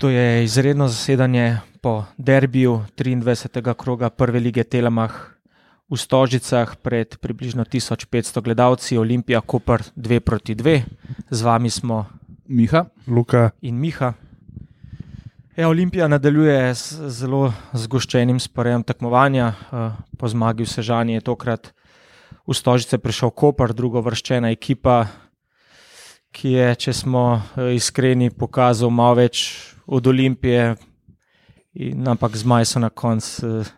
To je izredno zasedanje po derbiju 23. kroga prve lige Telemah v Stožicah pred približno 1500 gledalci, Olimpija Koper 2 proti 2. Z vami smo Miha, Luka. in Miha. Ja, Olimpija nadaljuje z zelo zgoščenim sporejem tekmovanja. Eh, Po zmagi v Sežani je tokrat v Stožice prišel Koper, drugo vrščena ekipa, ki je, če smo eh, iskreni, pokazal malo več od Olimpije, in, ampak zmaj so na koncu eh,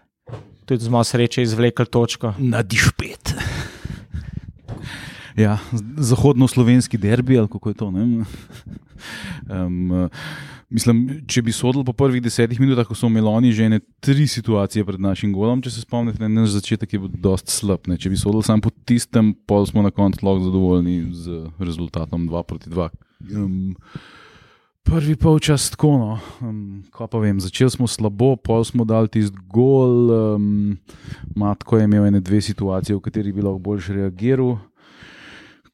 tudi z malo sreče izvlekli točko. na dišpet. Ja, zahodno-slovenski derbi, ali kako je to. ne? Um, mislim, če bi sodel po prvih desetih minutah, ko so imeli oni že ne tri situacije pred našim golom, če se spomnite, ne, naš začetek je bil dosti slab. Ne? Če bi sodel samo po tistem, pol smo na koncu lahko zadovoljni z rezultatom 2 proti 2. Um, Prvi polčas tako, no, ko pa vem, začeli smo slabo, pol smo dali tisti gol, um, Matko je imel ene dve situacije, v katerih bi lahko boljše reagiral.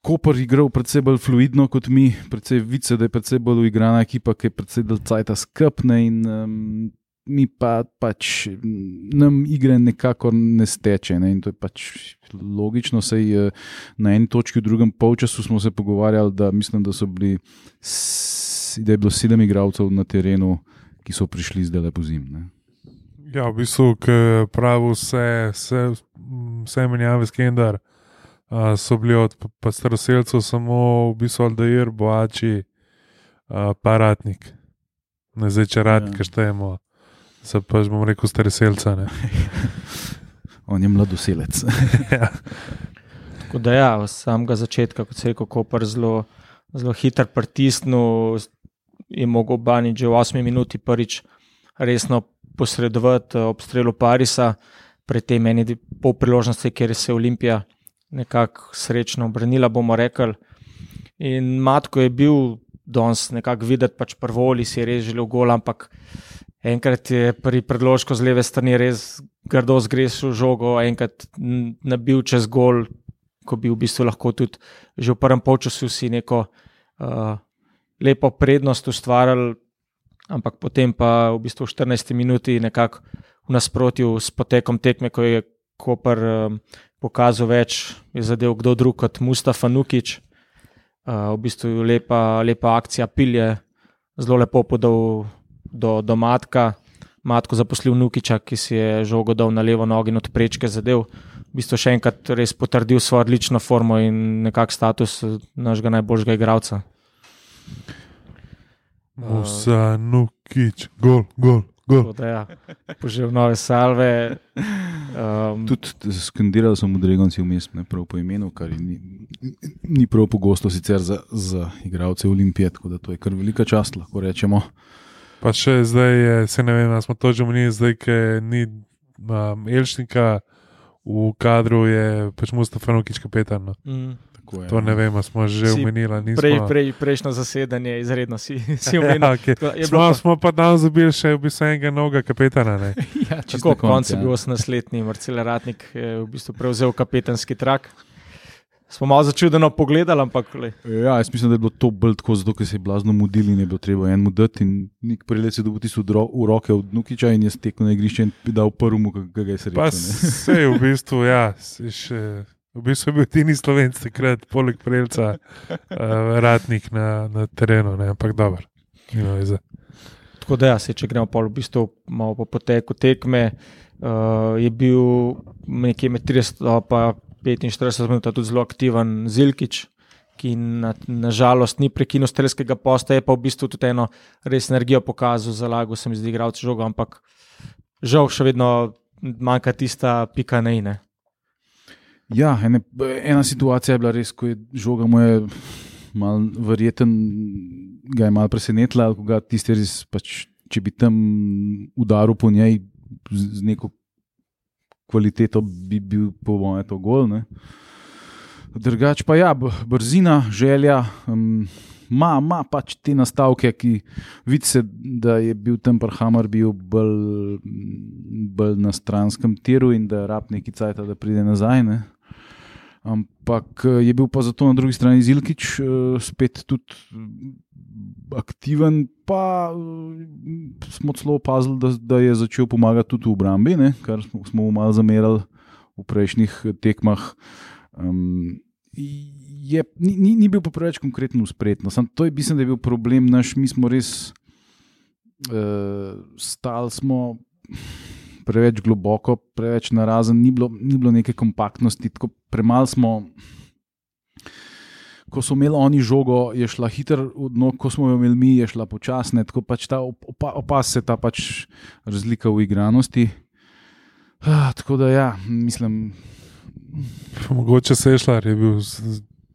Koper je igral predvsej bolj fluidno kot mi, predvsej vice, da je predvsej bolj uigrana ekipa, ki je predvsej dalj cajta skrbna in um, mi pa pač nam igre nekako ne steče. Ne, in to je pač logično, sej uh, na eni točki v drugem polčasu smo se pogovarjali, da mislim, da so bili, s- da je bilo sedem igralcev na terenu, ki so prišli zdaj lepo zim. Ne. Ja, v bistvu, ki pravi vse, vse, vse menjave skendar, uh, so bili od pa- pa staroseljcev samo v bistvu Aldair, Boači, uh, pa Ratnik. Ne zdaj, če Ratnika Ja. ja. štejemo, se pa že bom rekel staroseljca. ne. On je mladoselec. ja. Tako da, ja, od samega začetka, kot se je rekel, Koper zelo, zelo hiter pritisnil, je mogel Bani že v 8 minuti prvič resno posredovati eh, ob strelu Parisa, pred tem meni pol priložnosti, kjer se je Olimpija nekako srečno obrnila, bomo rekli. In Matko je bil danes nekako videti, pač prvoli si je res želel gol, ampak enkrat je pri predložku z leve strani res grdo zgrešil žogo, enkrat nabil čez gol, ko bi v bistvu lahko tudi že v prvem polčasu si neko uh, lepo prednost ustvarjali, ampak potem pa v bistvu v 14 minuti nekako v nasprotju s potekom tekme, ko je Koper um, pokazal več, je zadev kdo drug kot Mustafa Nukič. Uh, v bistvu lepa, lepa akcija, pilje, zelo lepo podal do, do Matka. Matko zaposlil Nukiča, ki si je žogo dal na levo nogo in od prečke zadev. V bistvu še enkrat res potrdil svojo odlično formo in nekak status eh, našega najboljšega igralca. Musa, Nukič, gol, gol, gol. Ja, požel nove salve. Um, Tudi skandirali so mu Dregonci vmes, ne prav po imenu, kar ni, ni prav pogosto sicer za, za igralce Olimpije, tako da to je kar velika čast, lahko rečemo. Pa še zdaj, je, se ne vem, smo to že omenili, zdaj, ker ni um, Elšnika v kadru, je pač Mustafa Nukič kapetan. No. mm, Tako je, To ne vem, ali smo že omenili. prej, prej, prejšnjo zasedanje, izredno si, si omenil. Ja, okay. Tako smo, pa- smo pa danes zabili še v bistvu enega novega kapetana. Ne? Ja, tako, na koncu, konc je ja. bil 18-letni Marcel Ratnik, je v bistvu prevzel kapetanski trak. Smo malo začudeno pogledali, ampak le, Ja, jaz mislim, da je bilo to bolj tako, zato ker se je blazno mudili in je bilo treba enemu dati. In nik prelec je dobil tisto v ro- v roke od Nukiča in je stekel na igrišče in dal prvemu, ki ga je srečal. Se je v bistvu, ja, si še, v bistvu je bil edini slovenc takrat, poleg Prelca, uh, ratnik na, na terenu, ne? ampak dobro. tako da, ja, se, če gremo pol v bistvu malo po poteku tekme, uh, je bil nekje med 30 in 45 minut tudi zelo aktiven Zilkič. Ki na, na ni prekinil strelskega posta, je pa v bistvu tudi eno res energijo pokazal, zalagal se mi zdi, igralec žogo, ampak žal še vedno manjka tista pika na ine. Ja, ene, ena situacija je bila res, ko je žoga mu je mal verjeten, ga je malo presenetila, ko ga tisti res, pač, če bi tam udaril po njej z neko kvaliteto, bi bil po mojem to gol. Ne. Drugač pa ja, brzina, želja. Um, Ma, ma pač te nastavke, ki vidi se, da je bil tam prhamar bil bolj, bolj na stranskem tiru in da rab neki cajt, da pride nazaj. Ne. Ampak eh, je bil pa zato na drugi strani Zilkič, eh, spet tudi aktiven, pa uh, smo celo opazili, da, da je začel pomagati tudi v obrambi, ne, kar smo, smo mu malo zamerali v prejšnjih tekmah. Um, je, ni, ni, ni bil pa preveč konkretno uspretno. Sam to je, mislim, da je bil problem naš, mi smo res uh, stali smo. Preveč globoko, preveč narazen, ni bilo, ni bilo neke kompaktnosti, tako premalo smo ko so imeli oni žogo, je šla hitro, no, ko smo jo imeli mi, je šla počasne. Tako pač ta opa, opas se ta pač razlika v igranosti. Ah, tako da ja, mislim. Mogoče se je šla, je bil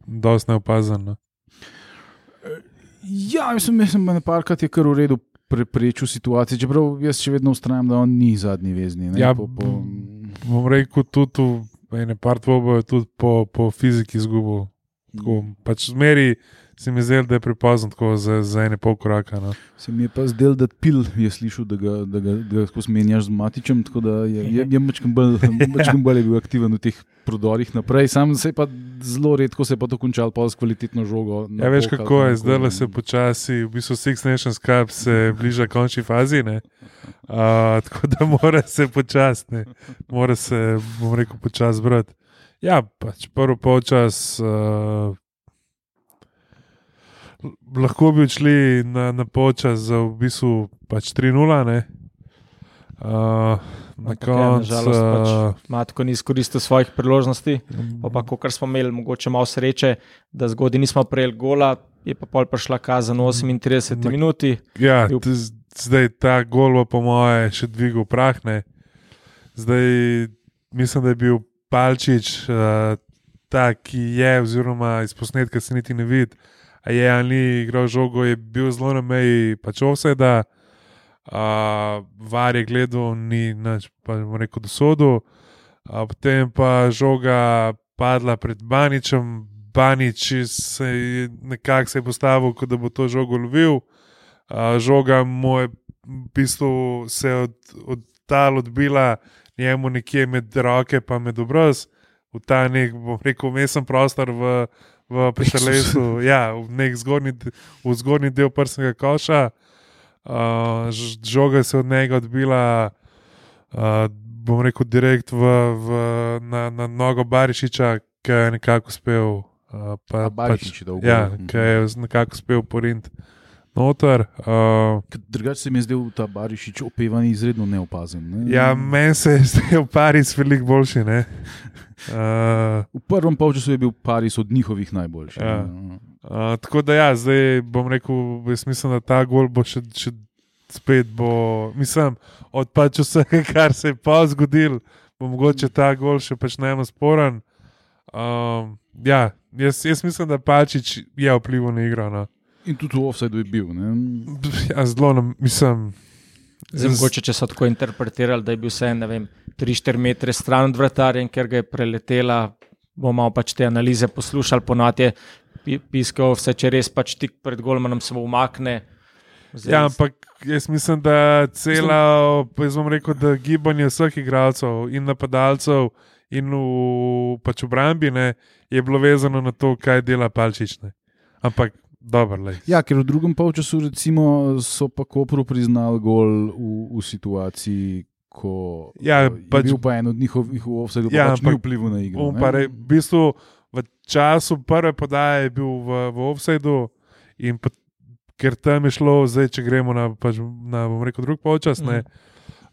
dosti neopazen. Ne? Ja, mislim, mislim da je parkrat je kar v redu preprečil situacijo, čeprav jaz še vedno ustrajam, da on ni zadnji vezni. Ne, ja, po, po... bom rekel, tudi v ene par dvoboje, tudi po, po fiziki izgubil. Tako, pač zmeri se mi zdelo, da je prepozno za, za ene pol koraka. No. Se mi je pa zdelo, da pil je slišal, da ga, da ga, da ga smenjaš z matičem, tako da je, je, je mačkam bolj, bolj bil aktiven v teh prodorih naprej. Sam se je pa zelo redko se je pa to končal, pa s kvalitetno žogo. Ja, veš kako je, zdaj le se počasi, v bistvu Six Nations Cup se bliža končni fazi. Uh, tako da mora se počasni, mora se, bom rekel, počasi brati. Ja, pač prvi polčas. Uh, lahko bi šli na, na počas za v bistvu pač 3-0. Uh, na koncu. Ja, pač, Matko ni izkoristil svojih priložnosti, pa, kar smo imeli, mogoče malo sreče, da zgodaj nismo prejeli gola, je pa pol prišla kazen 38 na, minuti. Ja, bil... zdaj ta gol, po moje, še dvigal prahne. Zdaj mislim, da je bil Palčič, uh, ta, ki je, oziroma iz posnetka se niti ne vidi, a je ali ni igral žogo, je bil zelo na meji, pač vse da. Uh, var je gledal, ni nič, pa bomo rekel, do sodu. Uh, potem pa žoga padla pred Baničem, Banič se je nekako se je postavil, kot da bo to žogo lovil. Uh, žoga mu je v bistvu se od, od tal odbila njemu nekje med roke, pa med obraz, v ta nek, bom rekel, umesen prostor v, v Pešalesu, ja, v nek zgornji, v zgornji del prsnega koša. Uh, žoga se od njega odbila, uh, bom rekel, direkt v, v, na, na nogo Barišiča, ki je nekako uspel. Uh, pa, pač, ja, ki je nekako uspel porint noter. Uh, Drugače se mi je zdel ta Barišič opevan izredno neopazen. Ne? Ja, meni se je zdel Paris veliko boljši. Uh, v prvem polčasu je bil Paris od njihovih najboljših. Ja. Uh, tako da ja, zdaj bom rekel, jaz mislim, da ta gol bo še, še spet, bo, mislim, odpač vsega, kar se je pa zgodil, bo mogoče ta gol še pač najmanj sporen. Um, ja, jaz, jaz mislim, da Pačič je vplival na igro. No. In tudi v offsetu je bil. Ja, zelo, mislim. Zdaj, mogoče, če so tako interpretirali, da je bil vse 3-4 metre stran od vratarja, ker ga je preletela, bomo pač te analize poslušali, ponovadi je piskal, vse če res pač tik pred golmanom se umakne. Zdaj, ja, ampak jaz mislim, da cela, jaz bom rekel, da gibanje vseh igralcev in napadalcev in v pač obrambi ne, je bilo vezano na to, kaj dela palčične. Ampak Dobar, ja, ker v drugem polčasu recimo, so pa Koper priznali gol v, v situaciji, ko ja, pač, je bil pa en od njihovih ki ja, pač ni vplival na igro. Re, v, bistvu, v času prve podaje je bil v, v ovsedu in pa, ker tam je šlo, zdaj če gremo na, pač, na bom rekel, drug polčas. Mm.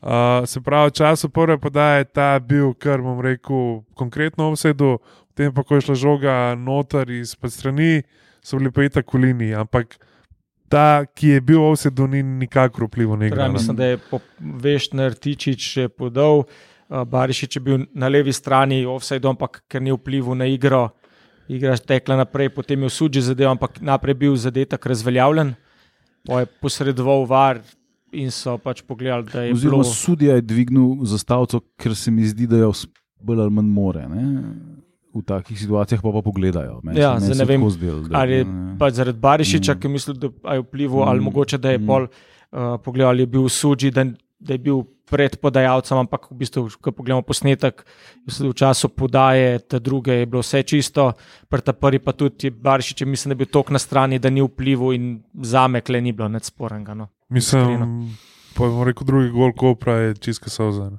Uh, se pravi, v času prve podaje je ta bil, kar bom rekel, konkretno ovsedu, potem pa ko je šla žoga noter iz strani so bili pa itak v liniji, ampak ta, ki je bil vse do njih, nikakor vplival na igro. Mislim, da je Veštner Tičič podal, Barišič je bil na levi strani, vse do, ampak ker ni vplival na igro. Igra je tekla naprej, potem je v sudži zadev, ampak naprej bil zadetek razveljavljen, pa je posredoval var in so pač pogledali, da je. Oziroma, bilo... sudija je dvignil zastavico, ker se mi zdi, da je bolj ali manj more. Ne? V takih situacijah pa, pa pogledajo. Ja, ne, ne vem, zdel, da, ali je pač zaradi Barišiča, mm. ki misli, da je vplival, mm. ali mogoče da je mm. pol uh, pogledal, ali je bil v suži, da da je bil pred podajalcem, ampak v bistvu, ko pogledamo posnetek, v času podaje, te druge je bilo vse čisto, pri ta prvi pa tudi Barišič, mislim, da je bil tok na strani, da ni vplival in za me kle ni bilo nič sporenga. No. Mislim, pa bomo rekel, drugi gol Kopra je čisto sozen.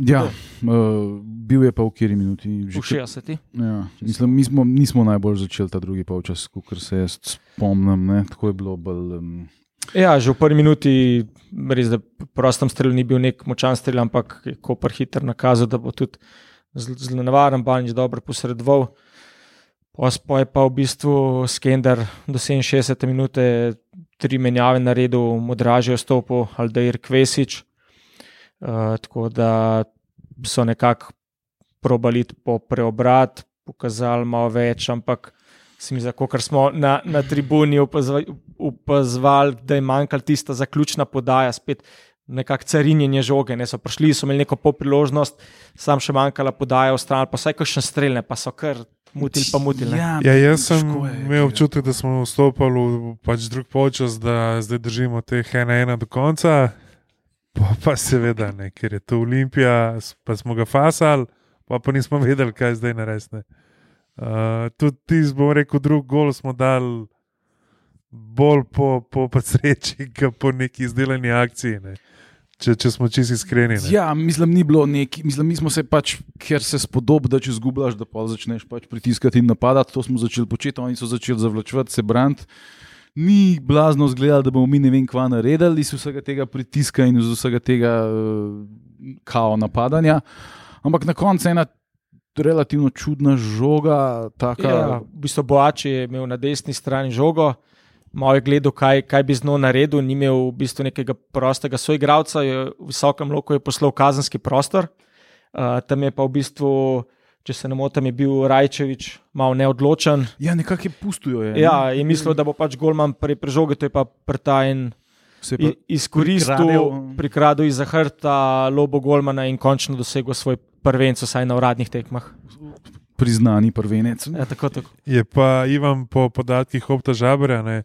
Ja, uh, bil je pa v kjeri minuti. V 60. Ja, mislim, mi smo, nismo najbolj začeli ta drugi polčas, kot se jaz spomnim. Ne? Tako je bilo bolj. Um, Ja, že v prvi minuti, res da prostem strelu ni bil nek močan strel, ampak je Koper hiter nakazal, da bo tudi zelo nevaren, Banič dobro posredoval. Pa je pa v bistvu Skender do 67 minute tri menjave na redu, modraže vstopil Aldeir Kvesič. Uh, tako da so nekako probali po preobrat, pokazali malo več, ampak se mi zdi, ker smo na, na tribuni opazovali, da je manjkala tista zaključna podaja, spet nekako carinjenje žoge. Ne so prišli, so imeli neko popriložnost, sam še manjkala podaja v stran, pa vsaj kakšne strelne, pa so kar. Mutil pa mutil. Ja, ja, jaz sem je, imel občutek, da smo vstopili v pač drug počas, da zdaj držimo te ena-ena do konca. Pa, pa seveda ne, ker je to Olimpija, pa smo ga fasali, pa, pa nismo vedeli, kaj zdaj narediti. Uh, tudi ti, bom rekel, drugi gol smo dali bolj po, po sreči, kot po neki izdelani akciji. Ne. Če, če smo čisto iskreni. Ne. Ja, mislim, ni bilo neki, mislim, mi smo se pač, ker se spodob, da če zgubljaš, da pa začneš pač pritiskati in napadati. To smo začeli početi, oni so začeli zavlačevati, se braniti. Ni blazno zgledalo, da bomo mi ne vem, kva naredili iz vsega tega pritiska in iz vsega tega uh, kao napadanja. Ampak na koncu ena relativno čudna žoga. Taka... Ja, v bistvu Boači je imel na desni strani žogo, malo je gledal, kaj, kaj bi z njo naredil, ni imel v bistvu nekega prostega soigralca, v visokem loku je poslal kazenski prostor. Uh, tam je pa v bistvu, če se ne motim, je bil Rajčevič malo neodločen. Ja, nekako je pustujo. Je, ja, je mislil, da bo pač Golman pri prežogi, to je pa prtajen. Izkoristil, prikradil iz zahrta lobo Golmana in končno dosegel svoj prvenec, vsaj na uradnih tekmah. Priznani prvenec. Ja, tako, tako. Je pa Ivan, po podatkih Opta Žabra, ne,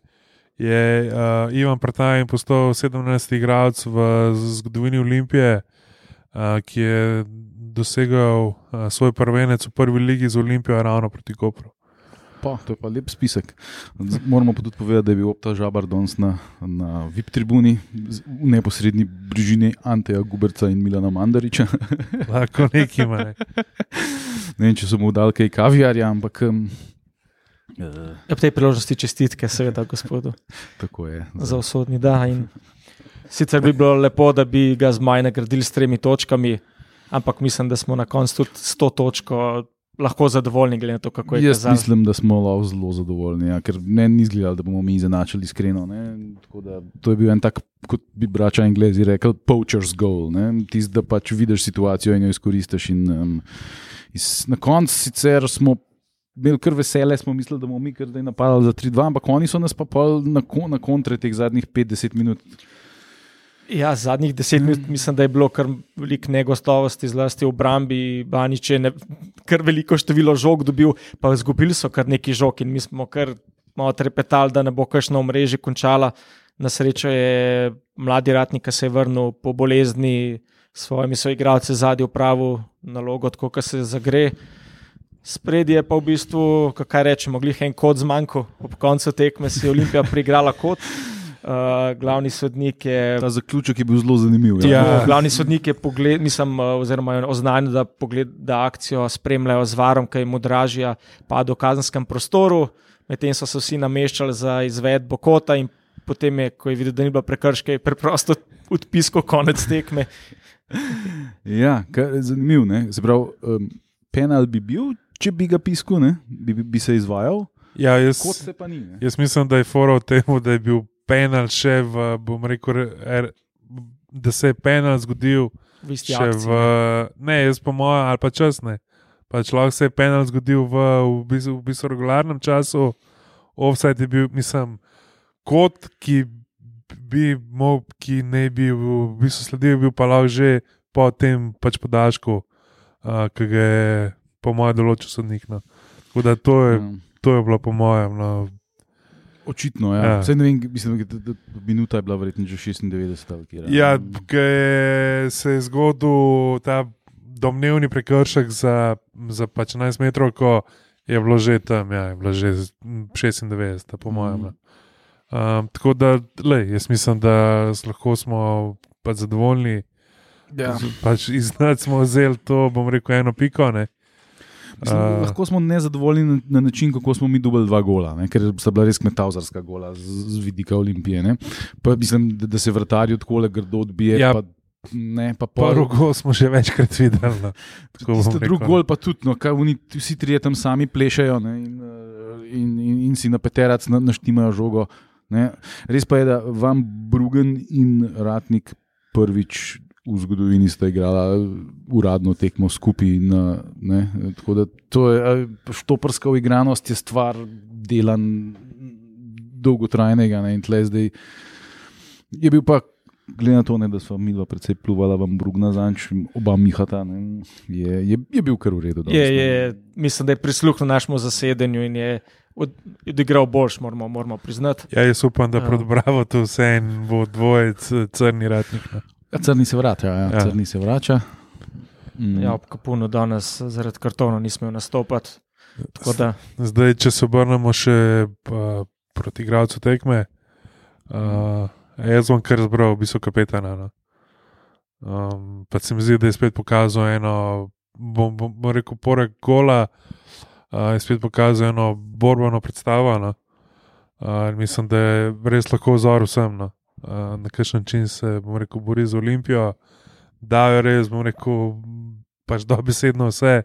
je uh, Ivan Prtajen postal 17. igralec v zgodovini Olimpije, uh, ki je dosegel uh, svoj prvenec v prvi ligi z Olimpijo, ravno proti Kopru. Pa, to je pa lep spisek. Moramo pa tudi povedati, da je bil ta žabar danes na, na VIP tribuni v neposrednji bližini Anteja Guberca in Milana Mandariča. Lahko neki ima. Ne. ne vem, če so mu dali kaj kaviarja, ampak. Um, uh, ob tej priložnosti čestitke, seveda, gospodu. Tako je. Za usodni dan. Sicer bi bilo lepo, da bi ga z maj nagradili s tremi točkami, ampak mislim, da smo na koncu tudi s to točko lahko zadovoljni, glede na to, kako je to. Jaz kazal. mislim, da smo zelo zadovoljni, ja, ker ne ni izgledalo, da bomo mi izenačili iskreno. To je bil en tak, kot bi brača Anglezi rekli, poacher's goal. Tisti, da pač vidiš situacijo in jo izkoristiš. In, um, iz, na koncu sicer smo. Imeli kar vesele, smo mislili, da bomo mi kar napadali za 3-2, ampak oni so nas pa na, na kontre teh zadnjih 50 minut Ja, zadnjih deset minut mm. mislim, da je bilo kar veliko negostovosti, zlasti v obrambi. Banič je ne, kar veliko število žog dobil, pa izgubili so kar neki žog in mi smo kar malo trepetali, da ne bo kakšno mreže končala. Na srečo je mladi ratnik, ki se je vrnil po bolezni s svojimi soigralci zadnji v pravu nalogo, tako da se zagre. Spredje je pa v bistvu, kaj rečemo, glih en kot zmanjko. Ob koncu tekme si je Olimpija prigrala kot. Uh, glavni sodnik je. Ta zaključek je bil zelo zanimiv. Ja. Ja, glavni sodnik je pogled, mislim, uh, oziroma oznanil, da, pogled, da akcijo spremljajo z varom, ki jim odražja pad v kazenskem prostoru. Medtem so se vsi nameščali za izvedbo kota, in potem je, ko je videl, da ni bilo prekrške, preprosto odpisko konec tekme. ja, zanimivo. Um, penal bi bil, če bi ga pisal, bi, bi se izvajal. Ja, jaz, se ni, jaz mislim, da je foro v tem, da je bil penal še v, bom rekel, er, da se je penal zgodil. V isti akciji. V, ne, jaz po mojem, ali pa čas ne. Pač lahko se je penal zgodil v, v, bistvu, v bistvu regularnem času, offside je bil, mislim, kot ki bi mogel, ki ne bi v bistvu sledil, bil pa lahko že po tem pač podaljšku, uh, ki ga je po mojem določil sodnik. No. Tako da to je, mm. to je bilo po mojem. No. Očitno, ja. Ja. ja. Ne vem, mislim, da, minuta je bila verjetno že 96 ali kaj. Ja, ker se je zgodil ta domnevni prekršek za, za pač 11 metrov, ko je bilo že tam, ja, je bilo že z- m, 96, po mojem. Mm. Um, tako da, lej, jaz mislim, da lahko smo pač zadovoljni. ja. Pač Iznad smo vzeli to, bom rekel, eno piko. Ne? Mislim, A. lahko smo nezadovoljni na, na način, kako smo mi dobili dva gola, ne? ker sta bila res kmetavzarska gola z, z vidika Olimpije. ne. Pa, mislim, da, da se vrtarju tako le grdo odbije. Ja. Pa, ne, pa pol- gol smo že večkrat videli. No. Drugi no. gol pa tudi, no, kaj oni vsi trije tam sami plešajo ne, in, eh, in, in, in si na peterac na- naštimajo žogo. Ne. Res pa je, da vam Brugen in Ratnik prvič v zgodovini sta igrala uradno tekmo skupaj. Na, ne. Tako da to je eh, štoprska uigranost, je stvar delan dolgotrajnega ne, in tle zdaj je bil pa. Glede na to, ne, da so mi dva precej pluvala, vam Brugna zanč, oba Mihata, ne, je, je, je bil kar v redu. danes, Je, ne. je, mislim, da je prisluhnil našemu zasedanju in je od, odigral boljš, moramo, moramo priznati. Ja, jaz upam, da Ja. proti Bravo to vse en bo dvojec, crni ratnik. No. Ja, crni se vrača. Ja, Ja. Crni se vrača. Mm. Ja, ob Kapunu danes zaradi kartona nismo nastopati. Tako da, Zdaj, če se obrnemo še pa, proti igralcu tekme, uh, jaz bom kar zbral, v bistvu kapetana. No. Um, pa se mi zdi, da je spet pokazal eno, bom, bom, bom rekel, poleg gola, uh, je spet pokazal eno borbeno predstavo. No. Uh, in mislim, da je res lahko vzor vsem, no. Na kakšen način se rekel, bori z Olimpijo, da je res, bom rekel, pač dobesedno vse.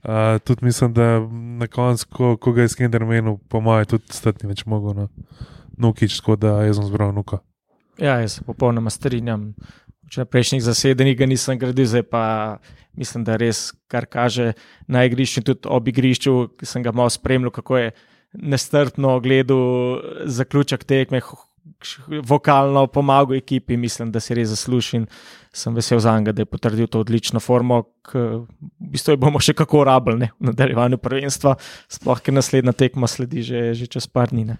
Uh, tudi mislim, da na koncu, ko, ko ga je Skender menil, po mojem, tudi stati več mogel. No. Nukič, tako da jaz sem zbral nuka. ja, jaz se popolnoma strinjam. Če na prejšnjih zasedanjih ga nisem gradil, zdaj pa mislim, da res, kar kaže na igrišču, tudi ob igrišču, ki sem ga malo spremljal, kako je nestrpno gledal zaključek tekme, vokalno pomagal ekipi, mislim, da si res zasluži in sem vesel za njega, da je potrdil to odlično formo, ki v bistvu bomo še kako rabili ne, v nadaljevanju prvenstva, sploh ker naslednja tekma sledi že, že čez par dni. ne.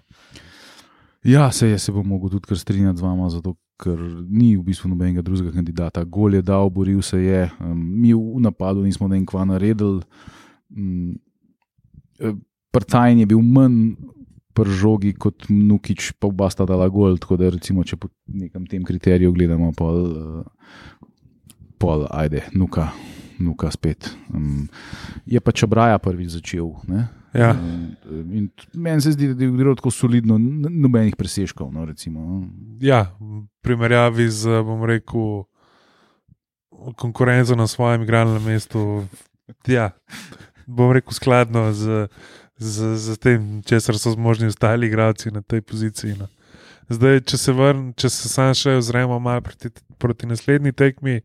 Ja, se je, se bom mogel tudi strinjati z vama, zato ker ni v bistvu nobenega drugega kandidata. Gol je dal, boril se je, um, mi v napadu nismo ne kva naredili. Um, Prtajn je bil manj pržogi kot Nukič, pa oba sta dala gol. Tako da, recimo, če po nekem tem kriteriju gledamo, pol, uh, pol ajde, nuka, nuka spet. Um, je pa Čabraja prvič začel. Ne? Ja. In Meni se zdi, da je igral tako solidno, nobenih presežkov. No, recimo, no. ja, v primerjavi z, bom rekel, konkurenco na svojem igralnem mestu. Ja, bom rekel, skladno z, z, z tem, česar so zmožni ostali igralci na tej poziciji. No. Zdaj, če se vrnem, če se sam še ozremo malo proti, proti naslednji tekmi,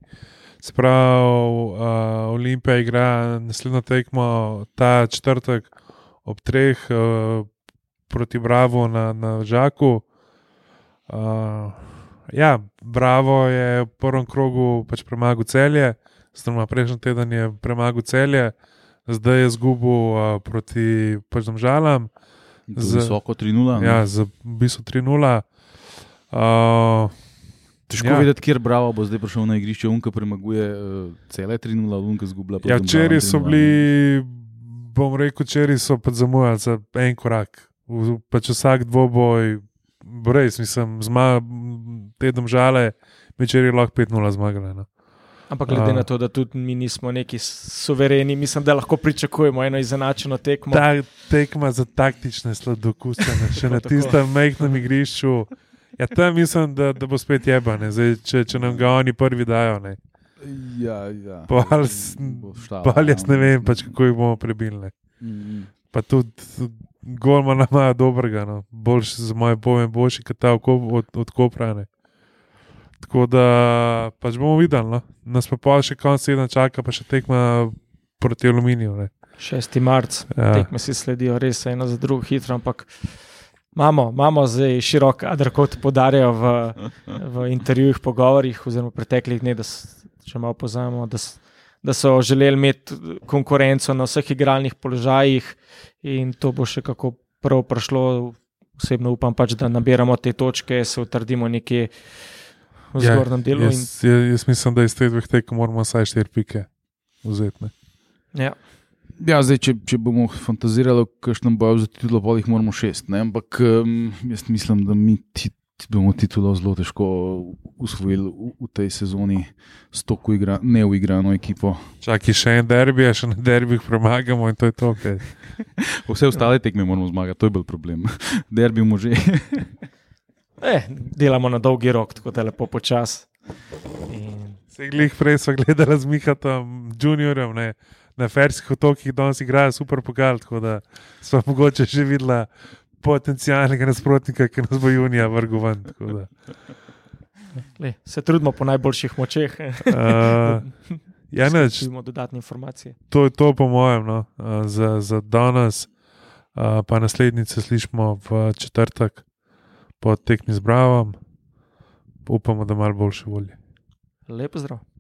se pravi, uh, Olimpija igra naslednjo tekmo ta četrtek ob treh uh, proti Bravo na, na Žaku. Uh, ja, Bravo je v prvem krogu pač premagal celje, oziroma prejšnji teden je premagal celje, zdaj je zgubil uh, proti pač Domžalam. To Z- Visoko 3-0. ne. Ja, z v bistvu 3-0. Uh, Težko ja. vedeti, kjer Bravo bo zdaj prišel na igrišče, Unka premaguje uh, cele 3-0, Unka zgubila. ja, včeraj so bili, bom rekel, včeraj so pa zamujali za en korak. V, pač vsak dvoboj, res, mislim, zma, te domžale, včeraj lahko 5-0 zmagali. No. Ampak glede A. na to, da tudi mi nismo neki suvereni, mislim, da lahko pričakujemo eno izenačeno tekmo. Ta tekma za taktične sladokuse, ne, še na tistem majhnem igrišču. Ja, tam mislim, da, da bo spet jebane, Zdaj, če, če nam ga oni prvi dajo. Ne. Ja, ja. Bo štala, Pol jaz ja. ne vem, pač, kako jih bomo prebili. ne. Mm, Pa tudi golma nam imajo dobrega, no. boljši za moje pojme, boljši kot ta od, od, od Koprane. Tako da pač bomo videli. No. Nas pa pa še konec tedna čaka, pa še tekma proti aluminiju. Ne. 6. marc, Ja. tekme si sledijo res ena za drugo hitro, ampak imamo, imamo zdaj širok kader, kot podarjajo v, v intervjujih, pogovorih, oziroma v preteklih dneh, da s- če malo pozamemo, da, so želeli imeti konkurenco na vseh igralnih položajih in to bo še kako prav prišlo. osebno upam, pač, da nabiramo te točke, se utrdimo nekje v Ja, zgornjem delu. in- Jaz, jaz, jaz mislim, da iz teh dveh tekem moramo vsaj štiri pike vzeti. ne. Ja. Ja, zdaj, če, če bomo fantazirali o kakšnem boju za titulo, pa jih moramo šest. Ne? Ampak um, jaz mislim, da mi ti, ti bomo titulo zelo težko usvojili v, v tej sezoni s to igra, neuigrano ekipo. Čakaj, še en derbi, še na derbih premagamo in to je to. Okay. Vse ostale tekme moramo zmagati, to je bil problem. Derbi može. Eh, delamo na dolgi rok, tako da je lepo počasi. In- Se glih prej so gledali z Mihatom, juniorjem, ne, na Ferskih otokih, danes igrajo super pokal, tako da smo mogoče že videla potencijalnega nasprotnika, ki nas bo junija vrgel ven. Le, se trudimo po najboljših močeh. Uh, ja, neč, Imamo dodatne informacije. to je to, po mojem, no, uh, za, za danes, uh, pa naslednjice slišimo v četrtek po tekmi z Bravom. Upamo, da malo boljše volje. Lep pozdrav.